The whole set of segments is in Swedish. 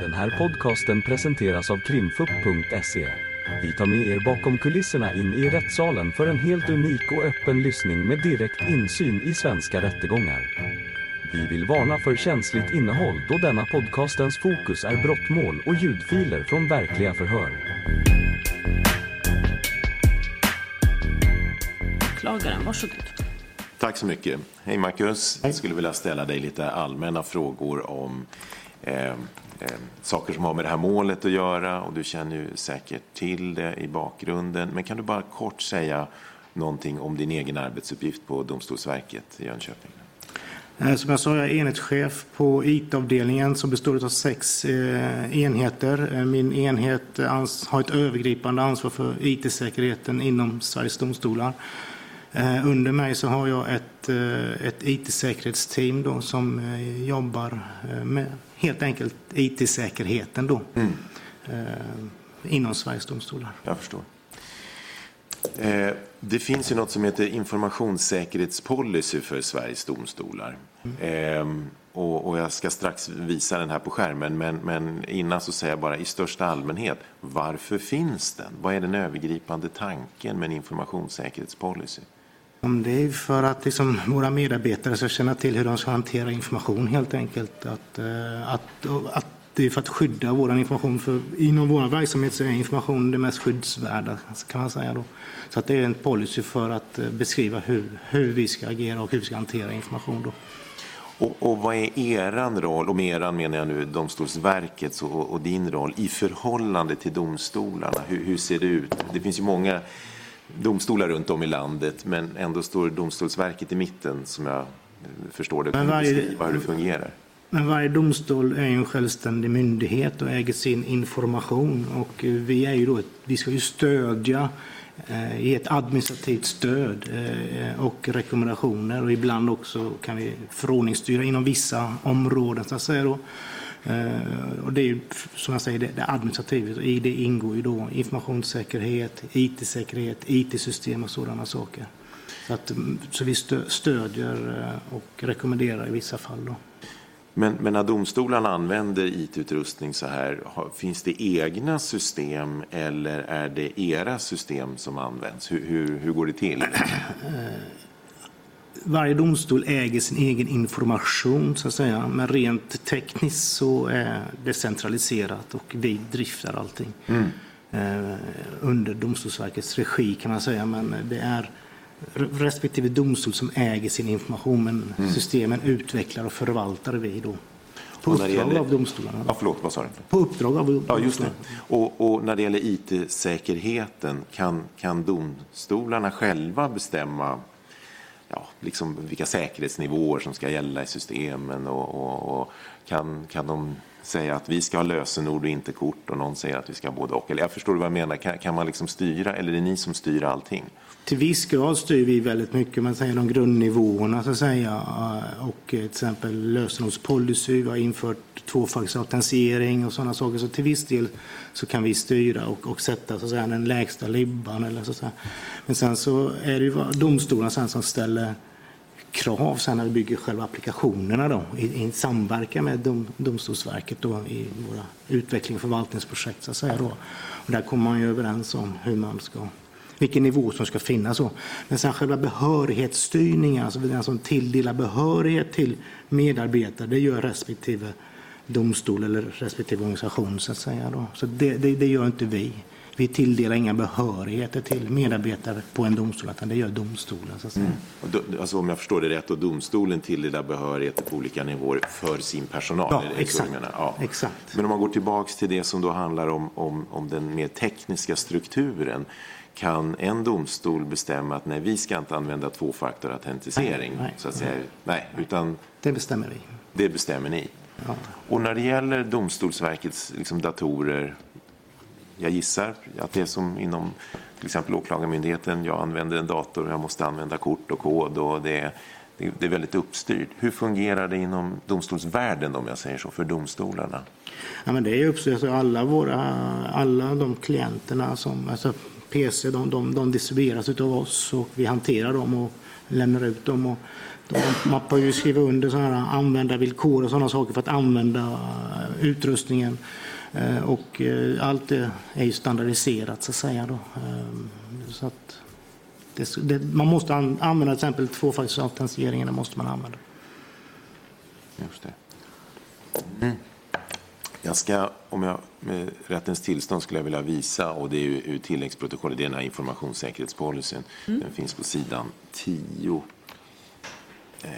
Den här podcasten presenteras av krimfupp.se. Vi tar med er bakom kulisserna in i rättssalen för en helt unik och öppen lyssning med direkt insyn i svenska rättegångar. Vi vill varna för känsligt innehåll då denna podcastens fokus är brottmål och ljudfiler från verkliga förhör. Åklagaren, varsågod. Tack så mycket. Hej Marcus. Jag skulle vilja ställa dig lite allmänna frågor om eh, saker som har med det här målet att göra och du känner ju säkert till det i bakgrunden. Men kan du bara kort säga någonting om din egen arbetsuppgift på Domstolsverket i Jönköping? Eh, som jag sa, jag är enhetschef på IT-avdelningen som består av sex eh, enheter. Eh, min enhet har ett övergripande ansvar för IT-säkerheten inom Sveriges domstolar. Under mig så har jag ett, ett IT-säkerhetsteam då som jobbar med helt enkelt IT-säkerheten då. eh, Inom Sveriges domstolar. Jag förstår. Eh, det finns ju något som heter informationssäkerhetspolicy för Sveriges domstolar. Eh, och, och jag ska strax visa den här på skärmen, men, men innan så säger jag bara i största allmänhet, varför finns den? Vad är den övergripande tanken med en informationssäkerhetspolicy? Om det är för att liksom våra medarbetare ska känna till hur de ska hantera information helt enkelt. Att, eh, att, att det är för att skydda vår information. För inom vår verksamhet så är information det mest skyddsvärda kan man säga. Då. Så att det är en policy för att eh, beskriva hur, hur vi ska agera och hur vi ska hantera information. Då. Och, och vad är eran roll, och med eran menar jag nu Domstolsverkets och, och din roll, i förhållande till domstolarna? Hur, hur ser det ut? Det finns ju många domstolar runt om i landet, men ändå står Domstolsverket i mitten som jag eh, förstår det. Kan varje- beskriva hur det fungerar? Men varje domstol är en självständig myndighet och äger sin information. Och eh, vi, är ju då vi ska ju stödja, eh, ge ett administrativt stöd eh, och rekommendationer. Och ibland också kan vi förordningsstyra inom vissa områden. Så att säga då. Eh, och det är ju, som jag säger, det, administrativa. I det ingår ju då informationssäkerhet, IT-säkerhet, IT-system och sådana saker. Så, att, mm, så vi stö, stödjer eh, och rekommenderar i vissa fall. Då. Men, men när domstolarna använder IT-utrustning så här, finns det egna system eller är det era system som används? Hur, hur, hur går det till? Varje domstol äger sin egen information så att säga. Men rent tekniskt så är det centraliserat och vi driftar allting. Eh, under Domstolsverkets regi kan man säga. Men det är respektive domstol som äger sin information. Men systemen utvecklar och förvaltar vi då. På uppdrag gäller- av domstolarna. Ja, förlåt, vad sa du? På uppdrag av Ja, just det. domstolarna. Och, och när det gäller IT-säkerheten, kan, kan domstolarna själva bestämma ja, liksom vilka säkerhetsnivåer som ska gälla i systemen? Och, och, och kan, kan de säga att vi ska ha lösenord och inte kort och någon säger att vi ska ha både och? Eller jag förstår vad jag menar? Kan, kan man liksom styra eller är det ni som styr allting? Till viss grad styr vi väldigt mycket, man säger de grundnivåerna så att säga. Eh, och till exempel lösenordspolicy, vi har infört tvåfaktorsautentisering och sådana saker. Så till viss del så kan vi styra och, och sätta så att säga, den lägsta libban. Eller så att säga. Men sen så är det ju domstolarna sen som ställer krav sen när vi bygger själva applikationerna då, i, i samverkan med dom, Domstolsverket då, i våra utveckling och förvaltningsprojekt. Så att säga då. Och där kommer man ju överens om hur man ska, vilken nivå som ska finnas. Så. Men sen själva behörighetsstyrningen, alltså den som tilldelar behörighet till medarbetare, det gör respektive domstol eller respektive organisation. Så, att säga då. så det, det, det gör inte vi. Vi tilldelar inga behörigheter till medarbetare på en domstol, utan det gör domstolen. Så att säga. Då, alltså om jag förstår det rätt, och domstolen tilldelar behörigheter på olika nivåer för sin personal? Ja, exakt. Ja. Exakt. Men om man går tillbaks till det som då handlar om, om, om den mer tekniska strukturen. Kan en domstol bestämma att nej, vi ska inte använda tvåfaktorautentisering? Nej, nej, så att säga. nej, utan Det bestämmer vi. det bestämmer ni. Ja. Och när det gäller Domstolsverkets liksom, datorer, jag gissar att det är som inom till exempel Åklagarmyndigheten, jag använder en dator och jag måste använda kort och kod och det, är- det, det är väldigt uppstyrt. Hur fungerar det inom domstolsvärlden om jag säger så, för domstolarna? Ja, men det är uppstyrt. Alltså alla, våra, alla de klienterna som, alltså PC, de, de, de distribueras av oss och vi hanterar dem och lämnar ut dem. Och man får ju skriva under sådana här användarvillkor och sådana saker för att använda eh, utrustningen. Eh, och eh, allt det är ju standardiserat så att säga. Då. Så att det, det, man måste an, använda till exempel tvåfaktorsautentiseringen, det måste man använda. Just det. Mm. Jag ska, om jag med rättens tillstånd skulle jag vilja visa, och det är ju ur tilläggsprotokollet, det är den här informationssäkerhetspolicyn. Mm. Den finns på sidan 10 Eh,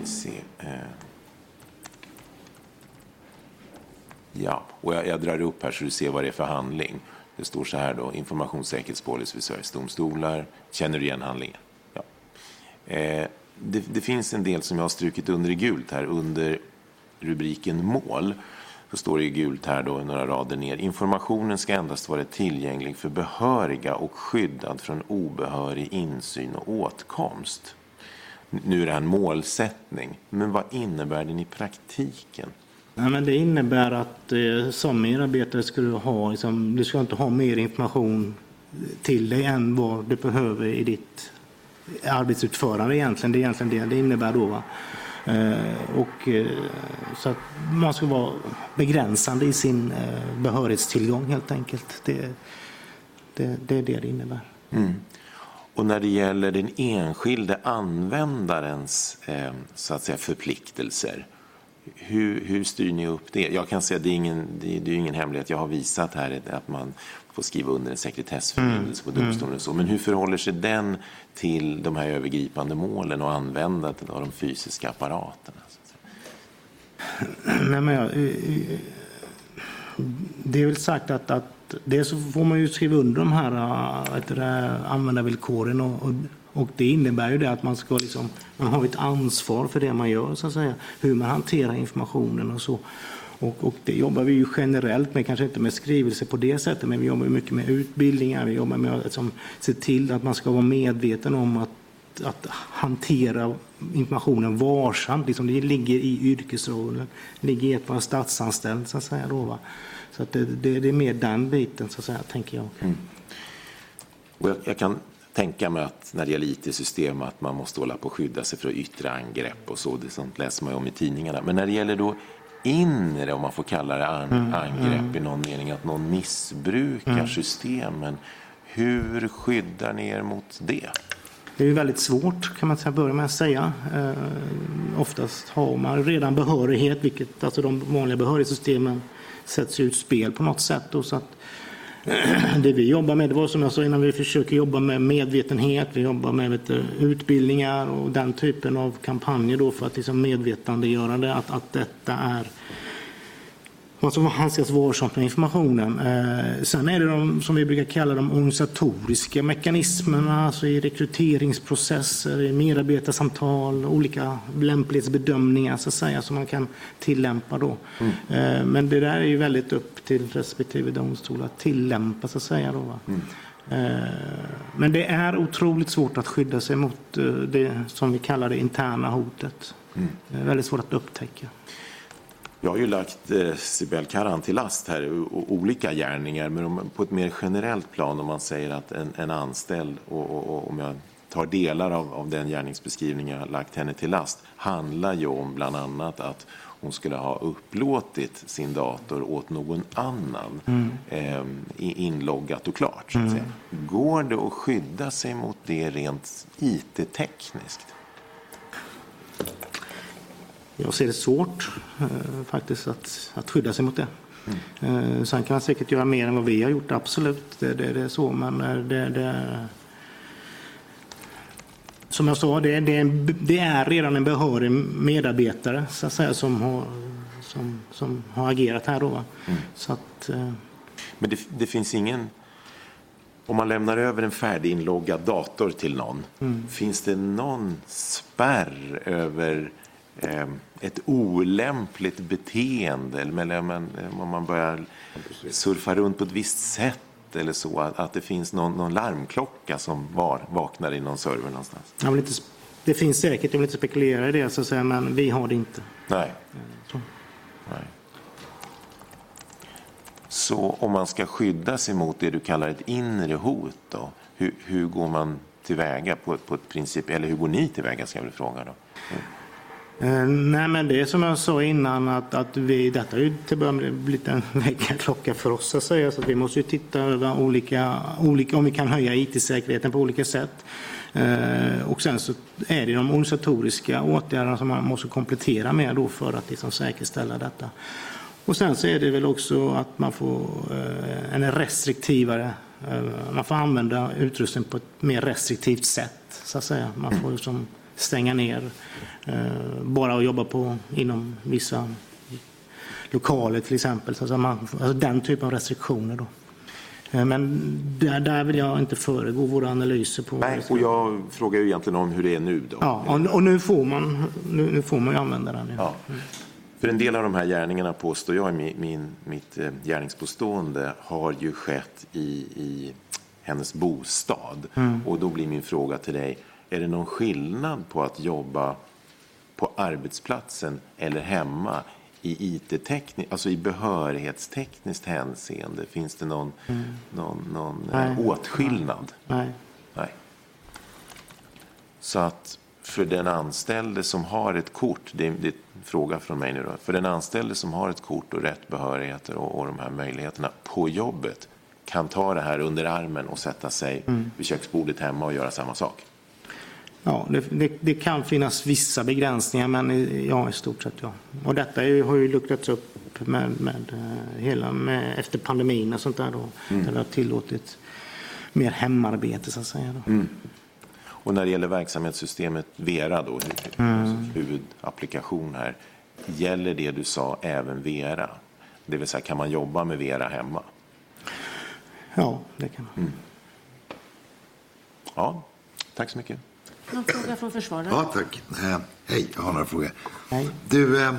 vi se. Eh. Ja, och jag, jag, drar upp här så du ser vad det är för handling. Det står så här då, informationssäkerhetspolicy vid Sveriges domstolar. Känner du igen handlingen? Ja. Eh, det, det, finns en del som jag har strukit under i gult här under rubriken mål så står det i gult här då några rader ner. Informationen ska endast vara tillgänglig för behöriga och skyddad från obehörig insyn och åtkomst. Nu är det här en målsättning, men vad innebär den i praktiken? Ja, men det innebär att eh, som medarbetare ska du ha, liksom, du ska inte ha mer information till dig än vad du behöver i ditt arbetsutförare egentligen. Det är egentligen det det innebär då. Va? Eh, och, eh, så att man ska vara begränsande i sin eh, behörighetstillgång helt enkelt. Det, det, det är det det innebär. Mm. Och när det gäller den enskilde användarens så att säga, förpliktelser, hur, hur styr ni upp det? Jag kan säga det är ingen, det är, det är ingen hemlighet. Jag har visat här att man får skriva under en sekretessförbindelse på mm. domstolen. Och så. Men hur förhåller sig den till de här övergripande målen och användandet av de fysiska apparaterna? Nej, men jag, det är väl sagt att, att dels så får man ju skriva under de här det, användarvillkoren och, och, och, det innebär ju det att man ska liksom, man har ett ansvar för det man gör så att säga, hur man hanterar informationen och så. Och, och, det jobbar vi ju generellt med, kanske inte med skrivelser på det sättet, men vi jobbar mycket med utbildningar, vi jobbar med att liksom, se till att man ska vara medveten om att, att hantera informationen varsamt. Liksom det ligger i yrkesrollen, det ligger i att vara statsanställd så att säga. Då, va? Så att det, det, det, är mer den biten så att säga, tänker jag. Mm. Och jag, jag kan tänka mig att när det gäller IT-system att man måste hålla på att skydda sig för yttre angrepp och så. Det sånt läser man ju om i tidningarna. Men när det gäller då inre, om man får kalla det, an, mm, angrepp mm. i någon mening, att någon missbrukar mm. systemen. Hur skyddar ni er mot det? Det är väldigt svårt kan man börja med att säga. Eh, oftast har man redan behörighet, vilket alltså de vanliga behörighetssystemen sätts ut spel på något sätt. Då, så att, det vi jobbar med, det var som jag sa innan, vi försöker jobba med medvetenhet, vi jobbar med du, utbildningar och den typen av kampanjer då för att liksom medvetandegöra det, att, att detta är man ska handskas varsamt med informationen. Eh, sen är det de som vi brukar kalla de organisatoriska mekanismerna, alltså i rekryteringsprocesser, i medarbetarsamtal, olika lämplighetsbedömningar så att säga, som man kan tillämpa då. Mm. Eh, men det där är ju väldigt upp till respektive domstol att tillämpa så att säga. Då, mm. eh, men det är otroligt svårt att skydda sig mot det som vi kallar det interna hotet. Mm. Det är väldigt svårt att upptäcka. Jag har ju lagt eh, Sibel Karan till last här, olika gärningar, men om, på ett mer generellt plan om man säger att en, en anställd, och, och, och, om jag tar delar av, av den gärningsbeskrivning jag har lagt henne till last, handlar ju om bland annat att hon skulle ha upplåtit sin dator åt någon annan, mm. eh, inloggat och klart. Så att säga. Mm. Går det att skydda sig mot det rent IT-tekniskt? Jag ser det svårt eh, faktiskt att, att skydda sig mot det. Mm. Eh, sen kan man säkert göra mer än vad vi har gjort, absolut. Det, det, det är så, men eh, det, det som jag sa, det, det, är redan en behörig medarbetare så att säga, som, har, som, som har agerat här. Då, mm. så att, eh. Men det, finns ingen... Om man lämnar över en färdiginloggad dator till någon, mm. finns det någon spärr över ett olämpligt beteende eller om man börjar surfa runt på ett visst sätt eller så, att, det finns någon, någon larmklocka som var, vaknar i någon server någonstans? Jag vill inte, det finns säkert, jag vill inte spekulera i det, så att säga, men vi har det inte. Nej. Så. Nej. Så om man ska skydda sig mot det du kallar ett inre hot då, hur, hur går man tillväga på, på ett princip, eller hur går ni tillväga ska jag väl fråga då? Eh, Eh, nej, men det är som jag sa innan att, att vi, detta har ju till början blivit en väckarklocka för oss att säga, så att vi måste ju titta över olika, olika, om vi kan höja IT-säkerheten på olika sätt. Eh, och sen så är det de organisatoriska åtgärderna som man måste komplettera med då för att liksom säkerställa detta. Och sen så är det väl också att man får eh, en restriktivare, eh, man får använda utrustning på ett mer restriktivt sätt så att säga. Man får liksom stänga ner, eh, bara att jobba på inom vissa lokaler till exempel. Så man, alltså den typen av restriktioner då. Eh, men där, där vill jag inte föregå våra analyser. på. Nej, och jag frågar ju egentligen om hur det är nu då. Ja, och, och nu, får man, nu, nu, får man ju använda den. Ja. För en del av de här gärningarna påstår jag i min, min, mitt eh, gärningspåstående har ju skett i, i hennes bostad. Mm. Och då blir min fråga till dig, är det någon skillnad på att jobba på arbetsplatsen eller hemma i IT-tekniskt, alltså i behörighetstekniskt hänseende? Finns det någon, mm. någon, någon eh, Nej. åtskillnad? Nej. Nej. Så att för den anställde som har ett kort, det är, det är en fråga från mig nu då, för den anställde som har ett kort och rätt behörigheter och, och de här möjligheterna på jobbet kan ta det här under armen och sätta sig mm. vid köksbordet hemma och göra samma sak? Ja, det, det, det, kan finnas vissa begränsningar, men ja, i stort sett ja. Och detta är, har ju luckrats upp med, med, eh, hela, med, efter pandemin och sånt där då. Mm. Där det har tillåtit mer hemarbete så att säga. Då. Mm. Och när det gäller verksamhetssystemet Vera då, mm. huvudapplikation här. Gäller det du sa även Vera? Det vill säga kan man jobba med Vera hemma? Ja, det kan man. Mm. Ja, tack så mycket. Någon fråga från försvararen? Ja, tack. Eh, hej, jag har några frågor. Hej. Du, eh,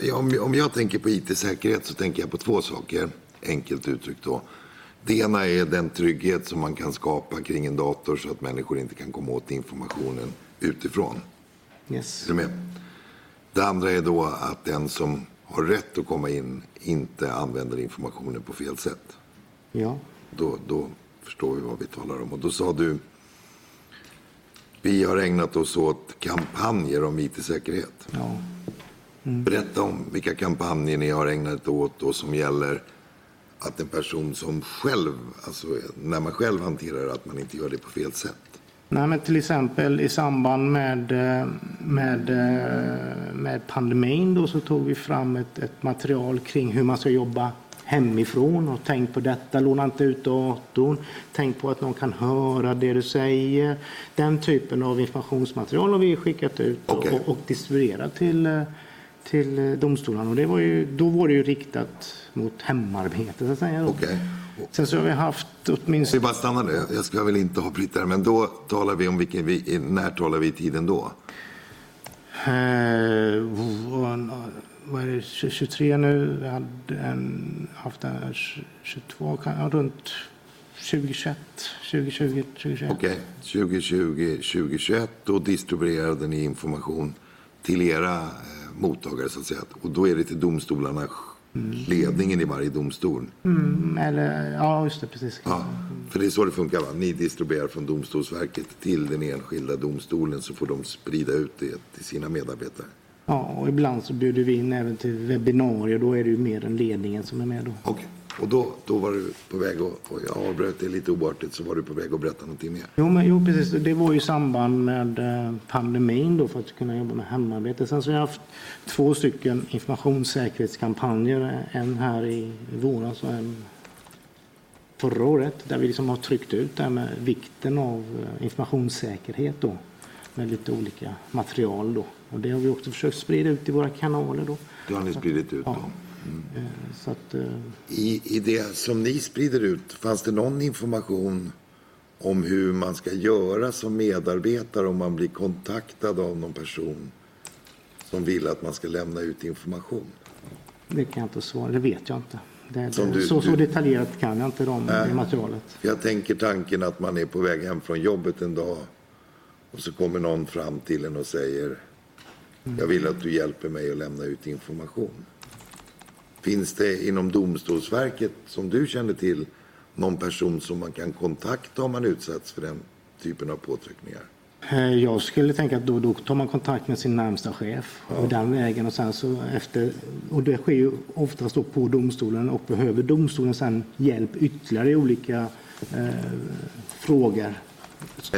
jag, om, om jag tänker på IT-säkerhet så tänker jag på två saker, enkelt uttryckt då. Det ena är den trygghet som man kan skapa kring en dator så att människor inte kan komma åt informationen utifrån. Yes. Är du med? Det andra är då att den som har rätt att komma in inte använder informationen på fel sätt. Ja. Då, då förstår vi vad vi talar om. Och då sa du vi har ägnat oss åt kampanjer om IT-säkerhet. Ja. Mm. Berätta om vilka kampanjer ni har ägnat åt och som gäller att en person som själv, alltså när man själv hanterar det, att man inte gör det på fel sätt. Nej, men till exempel i samband med, med, med pandemin då så tog vi fram ett, ett material kring hur man ska jobba hemifrån och tänk på detta, låna inte ut datorn, tänk på att någon kan höra det du säger. Den typen av informationsmaterial har vi skickat ut okay. och, och distribuerat till, till domstolarna. Och det var ju, då var det ju riktat mot hemarbete så att säga. Okay. Sen så har vi haft åtminstone... Vi bara stanna där. Jag ska väl inte avbryta men då talar vi om vilken, vi, när talar vi i tiden då? Eh, vad är det, 23 nu. Vi hade en, haft en 22, runt 2021, 2020, 2021. Okej, okay. 2020, 2021 då distribuerade ni information till era eh, mottagare så att säga. Och då är det till domstolarna, mm. ledningen i varje domstol. Mm, eller, ja, just det, precis. Ja, för det är så det funkar va? Ni distribuerar från Domstolsverket till den enskilda domstolen så får de sprida ut det till sina medarbetare. Ja, och ibland så bjuder vi in även till webbinarier. Då är det ju mer än ledningen som är med. Då. Okej, och då, då var du på väg och, och jag avbröt det lite oartigt så var du på väg att berätta någonting mer. Jo, men, jo precis. Det var ju i samband med eh, pandemin då för att kunna jobba med hemarbete. Sen så har jag haft två stycken informationssäkerhetskampanjer. En här i, i våras och en förra året där vi liksom har tryckt ut det här med vikten av eh, informationssäkerhet då med lite olika material då. Och det har vi också försökt sprida ut i våra kanaler då. Det har ni spridit ut då? Ja. Mm. Så att, uh... I, I det som ni sprider ut, fanns det någon information om hur man ska göra som medarbetare om man blir kontaktad av någon person som vill att man ska lämna ut information? Det kan jag inte svara, det vet jag inte. Det, det, du, så, så detaljerat kan jag inte de, det materialet. Jag tänker tanken att man är på väg hem från jobbet en dag och så kommer någon fram till en och säger jag vill att du hjälper mig att lämna ut information. Finns det inom Domstolsverket, som du känner till, någon person som man kan kontakta om man utsatts för den typen av påtryckningar? Eh, jag skulle tänka att då, då tar man kontakt med sin närmsta chef och den vägen och sen så efter och det sker ju oftast då på domstolen och behöver domstolen sen hjälp ytterligare i olika eh, frågor.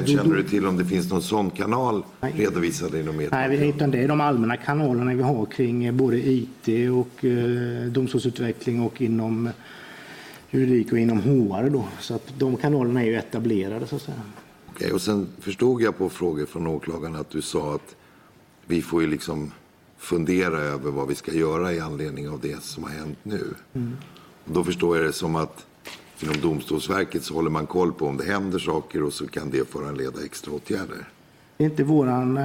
Känner du till om det finns någon sån kanal Nej. redovisad inom ert Nej, utan det är de allmänna kanalerna vi har kring eh, både IT och eh, domstolsutveckling och inom juridik och inom HR då. Så att de kanalerna är ju etablerade så att säga. Okej, och sen förstod jag på frågor från åklagaren att du sa att vi får ju liksom fundera över vad vi ska göra i anledning av det som har hänt nu. Och då förstår jag det som att inom Domstolsverket så håller man koll på om det händer saker och så kan det föranleda extra åtgärder. Det är inte våran, eh,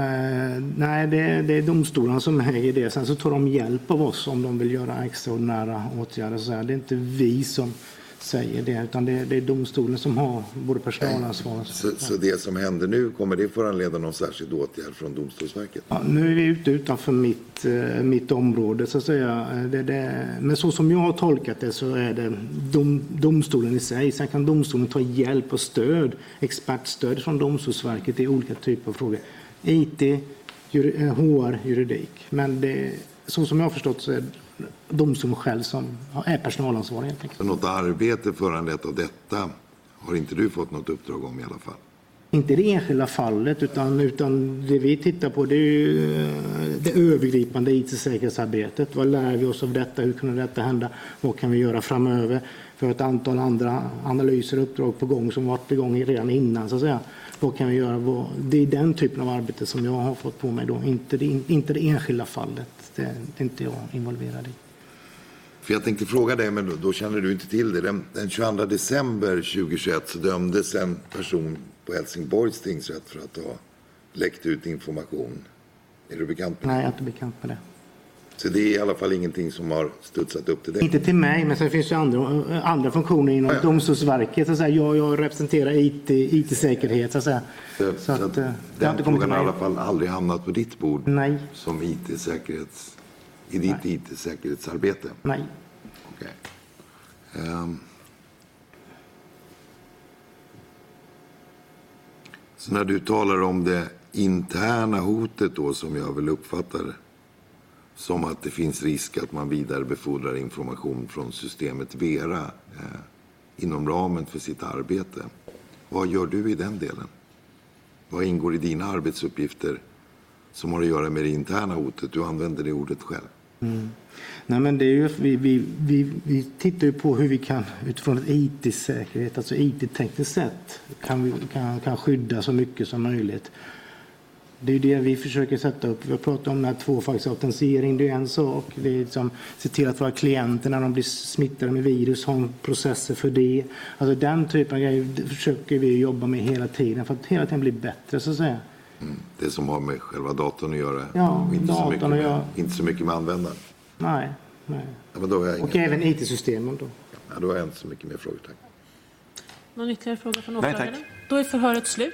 nej det, är- det är domstolarna som äger det. Sen så tar de hjälp av oss om de vill göra extraordinära åtgärder. Så. Det är inte vi som säger det utan det, det är domstolen som har både personalansvar och Så, så det som händer nu, kommer det föranleda någon särskild åtgärd från Domstolsverket? Ja, nu är vi ute utanför mitt, eh, mitt område så att säga. Det, det, men så som jag har tolkat det så är det dom, domstolen i sig. Sen kan domstolen ta hjälp och stöd, expertstöd från Domstolsverket i olika typer av frågor. IT, juri, eh, HR, juridik. Men det, så som jag har förstått så är det domstolen själv som är personalansvarig helt enkelt. Så något arbete föranlett av detta har inte du fått något uppdrag om i alla fall? Inte det enskilda fallet utan, utan det vi tittar på det är ju eh, det övergripande IT-säkerhetsarbetet. Vad lär vi oss av detta? Hur kunde detta hända? Vad kan vi göra framöver? För ett antal andra analyser och uppdrag på gång som varit igång redan innan så att säga. Vad kan vi göra? Vad- Det är den typen av arbete som jag har fått på mig då. Inte det, inte det enskilda fallet. Det, det är inte jag involverad i. För jag tänkte fråga dig, men då, då känner du inte till det. Den, den 22 december 2021 så dömdes en person på Helsingborgs tingsrätt för att ha läckt ut information. Är du bekant med det? Nej, jag är inte bekant med det. Så det är i alla fall ingenting som har studsat upp till dig? Inte till mig, men sen finns det andra, andra funktioner inom Ja. Domstolsverket. Så att säga. Jag, jag representerar IT, IT-säkerhet. Så att säga. Så, att, att eh, det har den frågan har i alla fall aldrig hamnat på ditt bord Nej, som IT-säkerhets, i ditt IT-säkerhetsarbete? nej. Okej. Ehm. Så när du talar om det interna hotet då, som jag väl uppfattar det, som att det finns risk att man vidarebefordrar information från systemet Vera eh, inom ramen för sitt arbete. Vad gör du i den delen? Vad ingår i dina arbetsuppgifter som har att göra med det interna hotet? Du använder det ordet själv. Mm. Nej, men det är ju, vi, vi, vi, vi tittar ju på hur vi kan utifrån ett IT-säkerhet, alltså IT-tekniskt sätt, kan, vi, kan, kan skydda så mycket som möjligt. Det är ju det vi försöker sätta upp. Vi har pratat om den här tvåfaktorsautentisering, det är en sak. Det är liksom, se till att våra klienter när de blir smittade med virus har processer för det. Alltså den typen av grejer försöker vi jobba med hela tiden för att hela tiden bli bättre så att säga. Det som har med själva datorn att göra. Ja, inte, så datorn mycket att med, göra. inte så mycket med användaren. Nej, nej. Ja, men då, har jag Och även IT-systemen då. ja, då har jag inte så mycket mer frågor. Tack. Någon ytterligare fråga från Nej, åklagaren? tack. Då är förhöret slut.